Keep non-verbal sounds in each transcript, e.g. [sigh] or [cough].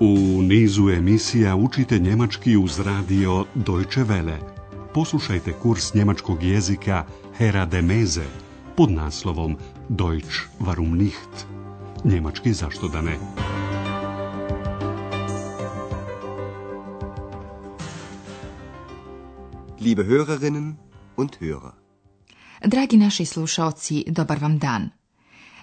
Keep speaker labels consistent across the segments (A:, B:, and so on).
A: U nizu emisija učite njemački uz radio Deutsche Welle. Poslušajte kurs njemačkog jezika Hera de Meze pod naslovom Deutsch warum nicht? Njemački zašto da ne?
B: Liebe Hörerinnen und Hörer. Dragi naši slušaoci, dobar vam dan.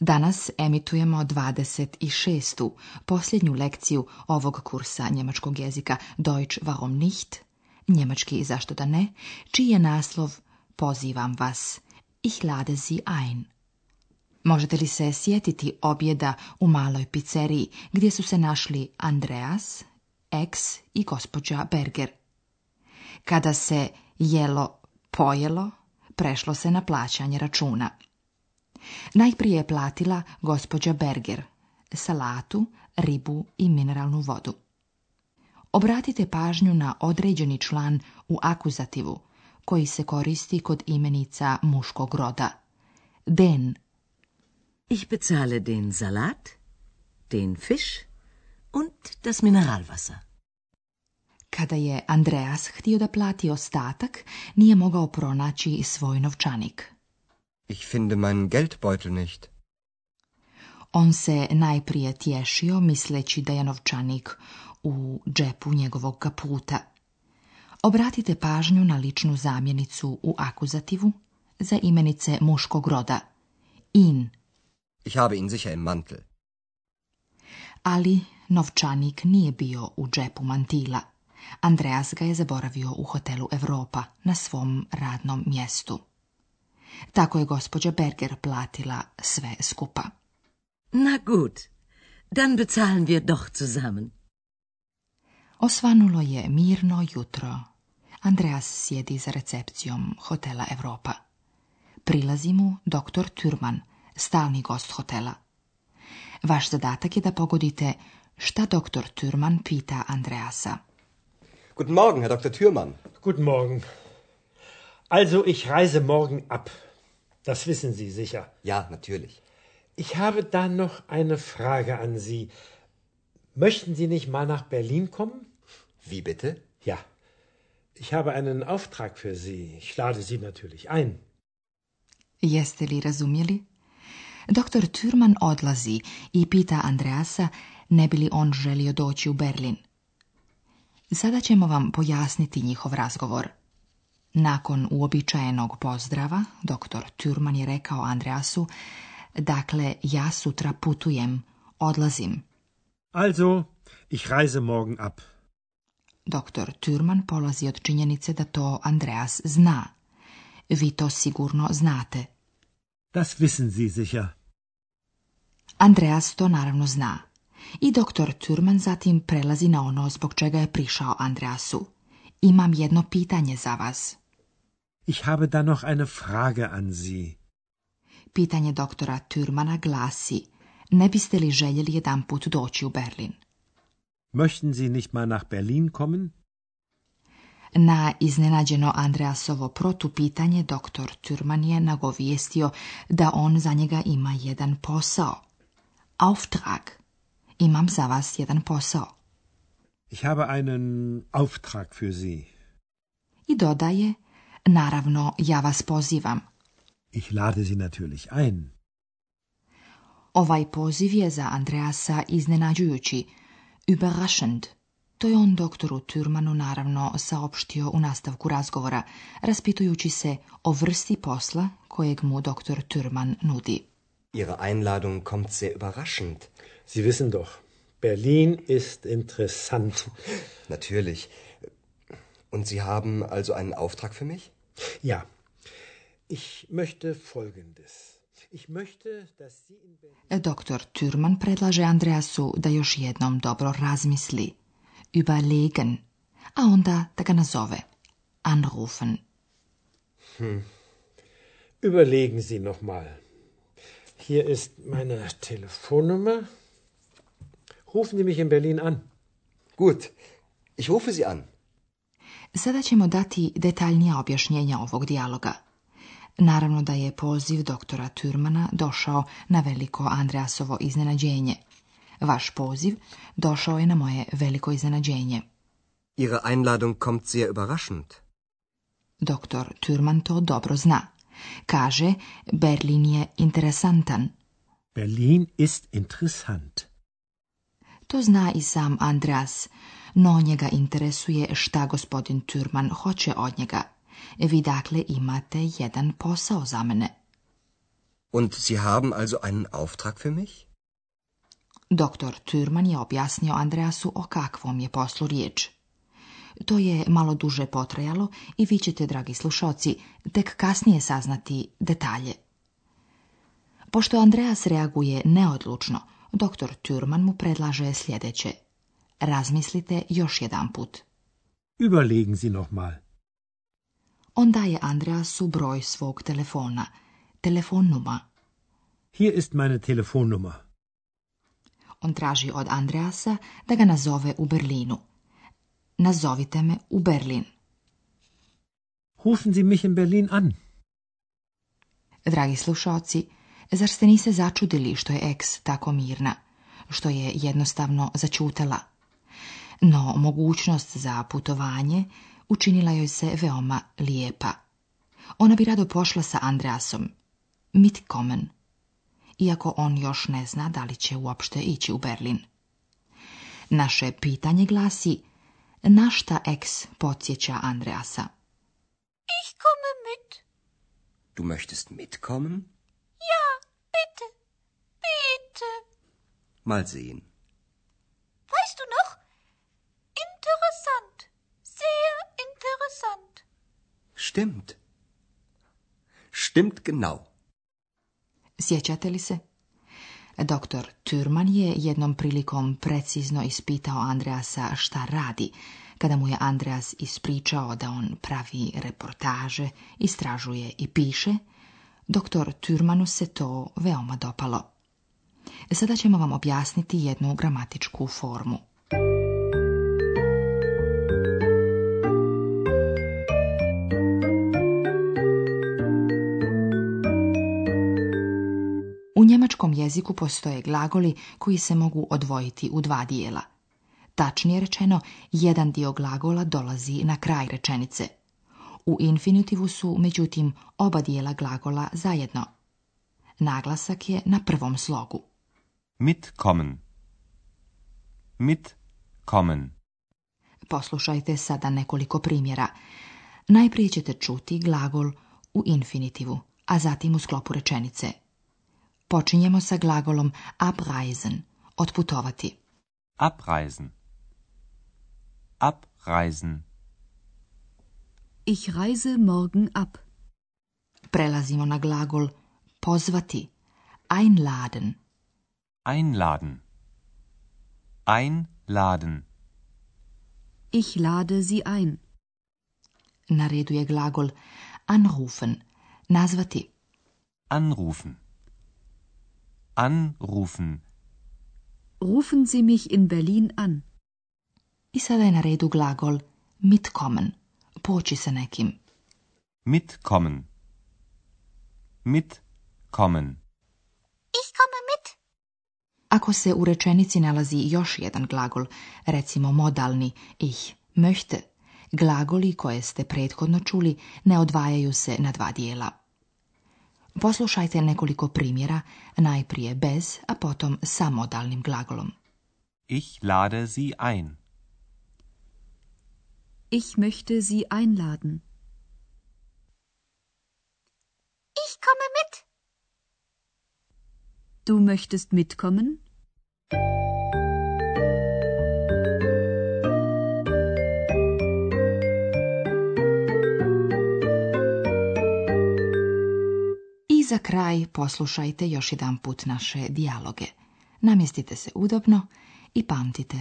B: Danas emitujemo 26. posljednju lekciju ovog kursa njemačkog jezika Deutsch warum nicht, njemački zašto da ne, čiji je naslov Pozivam vas, ich lade sie ein. Možete li se sjetiti objeda u maloj pizzeriji gdje su se našli Andreas, ex i gospođa Berger? Kada se jelo pojelo, prešlo se na plaćanje računa – Najprije je platila gospođa Berger salatu, ribu i mineralnu vodu. Obratite pažnju na određeni član u akuzativu koji se koristi kod imenica muškog roda. Den.
C: Ich bezahle den Salat, den Fisch und das Mineralwasser.
B: Kada je Andreas htio da plati ostatak, nije mogao pronaći svoj novčanik.
D: Ich finde meinen Geldbeutel nicht.
B: On se najprije tješio misleći da je novčanik u džepu njegovog kaputa. Obratite pažnju na ličnu zamjenicu u akuzativu za imenice muškog roda. In.
E: Ich habe ihn sicher im Mantel.
B: Ali novčanik nije bio u džepu mantila. Andreas ga je zaboravio u hotelu Europa na svom radnom mjestu. Tako je gospođa Berger platila sve skupa.
C: Na gut, dann bezahlen wir doch zusammen.
B: Osvanulo je mirno jutro. Andreas sjedi za recepcijom hotela Europa. Prilazi mu doktor Turman, stalni gost hotela. Vaš zadatak je da pogodite šta doktor Turman pita Andreasa.
F: Guten Morgen, Herr Dr. Türmann.
G: Guten Morgen. Also ich reise morgen ab. Das wissen Sie sicher.
F: Ja, natürlich.
G: Ich habe da noch eine Frage an Sie. Möchten Sie nicht mal nach Berlin kommen?
F: Wie bitte?
G: Ja. Ich habe einen Auftrag für Sie. Ich lade Sie natürlich ein.
B: Jeste li razumjeli? Dr. Thürmann odlazi i pita Andreasa ne bi li on želio doći u Berlin. Sada ćemo vam pojasniti njihov razgovor. Nakon uobičajenog pozdrava, doktor Turman je rekao Andreasu, dakle, ja sutra putujem, odlazim.
G: Also, ich reise morgen ab.
B: Doktor Turman polazi od činjenice da to Andreas zna. Vi to sigurno znate.
G: Das wissen Sie sicher.
B: Andreas to naravno zna. I doktor Turman zatim prelazi na ono zbog čega je prišao Andreasu. Imam jedno pitanje za vas.
G: Ich habe da noch eine Frage an Sie.
B: Pitanje doktora Türmana glasi, ne biste li željeli jedan put doći u Berlin?
G: Möchten Sie nicht mal nach Berlin kommen?
B: Na iznenađeno Andreasovo protupitanje doktor Türman je nagovijestio da on za njega ima jedan posao. Auftrag. Imam za vas jedan posao.
G: Ich habe einen Auftrag für Sie.
B: I dodaje, Naravno, ja was pozivam.
G: Ich lade Sie natürlich ein.
B: Ovaj poziv je za Andreasa iznenađujući, überraschend. To je on doktoru Turmanu naravno saopštio u nastavku razgovora, raspitujući se o vrsti posla kojeg mu doktor Turman nudi.
F: Ihre Einladung kommt sehr überraschend.
G: Sie wissen doch, Berlin ist interessant.
F: Natürlich. Und Sie haben also einen Auftrag für mich?
G: Ja, ich möchte Folgendes. Ich möchte, dass Sie in Berlin...
B: Dr. Thürmann predlaže Andreasu da još jednom dobro razmisli. Überlegen. A onda da ga nazove. Anrufen. Hm.
G: Überlegen Sie nochmal. Hier ist meine Telefonnummer. Rufen Sie mich in Berlin an.
F: Gut, ich rufe Sie an.
B: Sada ćemo dati detaljnija objašnjenja ovog dijaloga. Naravno da je poziv doktora Turmana došao na veliko Andreasovo iznenađenje. Vaš poziv došao je na moje veliko iznenađenje.
F: Ihre Einladung kommt sehr überraschend.
B: Doktor Turman to dobro zna. Kaže, Berlin je interesantan.
G: Berlin ist interessant.
B: To zna i sam Andreas, no njega interesuje šta gospodin Turman hoće od njega. Vi dakle imate jedan posao za mene.
F: Und Sie haben also einen Auftrag für mich?
B: Doktor Turman je objasnio Andreasu o kakvom je poslu riječ. To je malo duže potrajalo i vi ćete, dragi slušalci, tek kasnije saznati detalje. Pošto Andreas reaguje neodlučno, doktor Turman mu predlaže sljedeće – Razmislite još jedan put.
G: Überlegen Sie mal.
B: Onda je Andreasu broj svog telefona. Telefonnuma.
G: Hier ist meine Telefonnummer.
B: On traži od Andreasa da ga nazove u Berlinu. Nazovite me u Berlin.
G: Rufen Sie mich in Berlin an.
B: Dragi slušaoci, zar ste niste začudili što je ex tako mirna, što je jednostavno začutela? no mogućnost za putovanje učinila joj se veoma lijepa. Ona bi rado pošla sa Andreasom, mitkomen, iako on još ne zna da li će uopšte ići u Berlin. Naše pitanje glasi, na šta ex podsjeća Andreasa?
H: Ich komme mit.
F: Du möchtest mitkommen?
H: Ja, bitte, bitte.
F: Mal sehen. Stimmt. Stimmt genau.
B: Sjećate li se? Doktor Turman je jednom prilikom precizno ispitao Andreasa šta radi, kada mu je Andreas ispričao da on pravi reportaže, istražuje i piše, doktor Turmanu se to veoma dopalo. Sada ćemo vam objasniti jednu gramatičku formu. jeziku postoje glagoli koji se mogu odvojiti u dva dijela. Tačnije rečeno, jedan dio glagola dolazi na kraj rečenice. U infinitivu su, međutim, oba dijela glagola zajedno. Naglasak je na prvom slogu. mit Mitkommen. Poslušajte sada nekoliko primjera. Najprije ćete čuti glagol u infinitivu, a zatim u sklopu rečenice – počinjemo sa glagolom abreisen, otputovati.
I: Abreisen. Abreisen.
J: Ich reise morgen ab.
B: Prelazimo na glagol pozvati, einladen.
I: Einladen. Einladen.
J: Ich lade sie ein.
B: Na redu je glagol anrufen, nazvati.
I: Anrufen. Anrufen.
J: Rufen Sie mich in Berlin an.
B: I sada je na redu glagol mitkommen. Poći se nekim.
I: Mitkommen. Mitkommen.
H: Ich komme mit.
B: Ako se u rečenici nalazi još jedan glagol, recimo modalni ich möchte, glagoli koje ste prethodno čuli ne odvajaju se na dva dijela. Poslušajte nekoliko primjera, najprije bez, a potom samodalnim glagolom.
I: Ich lade sie ein.
J: Ich möchte sie einladen.
H: Ich komme mit.
J: Du möchtest mitkommen?
B: za kraj poslušajte još jedan put naše dijaloge. Namjestite se udobno i pamtite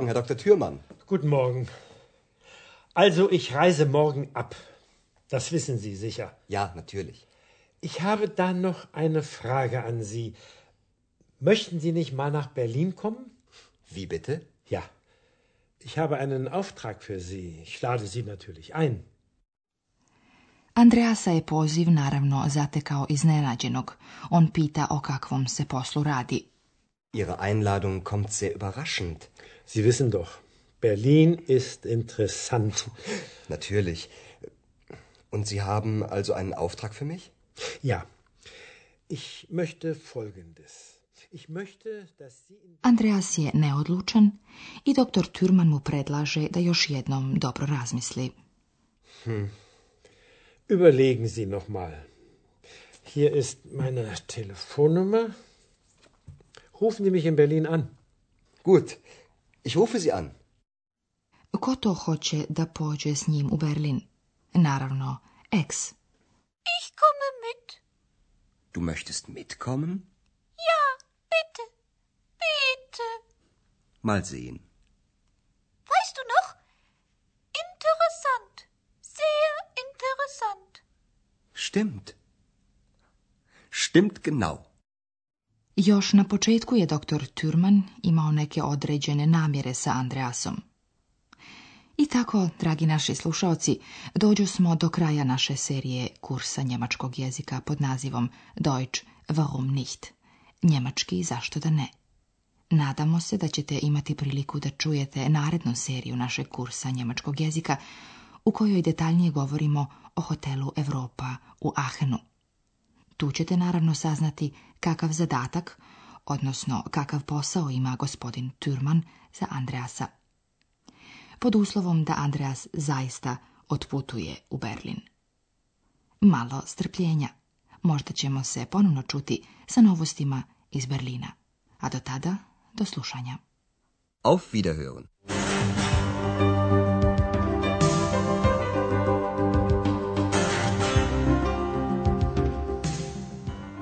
F: Morgen, Herr Dr. Thürmann.
G: Guten Morgen. Also, ich reise morgen ab. Das wissen Sie sicher.
F: Ja, natürlich.
G: Ich habe da noch eine Frage an Sie. Möchten Sie nicht mal nach Berlin kommen?
F: Wie bitte?
G: Ja. Ich habe einen Auftrag für Sie. Ich lade Sie natürlich ein.
B: Andreasa je poziv naravno zatekao iznenađenog. On pita o kakvom se poslu radi.
F: Ihre Einladung kommt sehr überraschend.
G: Sie wissen doch, Berlin ist interessant.
F: [laughs] Natürlich. Und Sie haben also einen Auftrag für mich?
G: Ja. Ich möchte Folgendes. Ich möchte, dass Sie...
B: Andreas je neodlučan i dr. Türman mu predlaže da još jednom dobro razmisli.
G: Hm. Überlegen Sie nochmal. Hier ist meine Telefonnummer rufen Sie mich in Berlin an.
F: Gut, ich rufe Sie an.
B: Koto to hoće da pođe s njim u Berlin? Naravno, ex.
H: Ich komme mit.
F: Du möchtest mitkommen?
H: Ja, bitte, bitte.
F: Mal sehen.
H: Weißt du noch? Interessant, sehr interessant.
F: Stimmt. Stimmt genau.
B: Još na početku je dr. Turman imao neke određene namjere sa Andreasom. I tako, dragi naši slušaoci, dođu smo do kraja naše serije kursa njemačkog jezika pod nazivom Deutsch warum nicht? Njemački zašto da ne? Nadamo se da ćete imati priliku da čujete narednu seriju našeg kursa njemačkog jezika u kojoj detaljnije govorimo o hotelu Europa u Ahenu. Tu ćete naravno saznati kakav zadatak, odnosno kakav posao ima gospodin Turman za Andreasa. Pod uslovom da Andreas zaista otputuje u Berlin. Malo strpljenja. Možda ćemo se ponovno čuti sa novostima iz Berlina. A do tada, do slušanja.
F: Auf Wiederhören!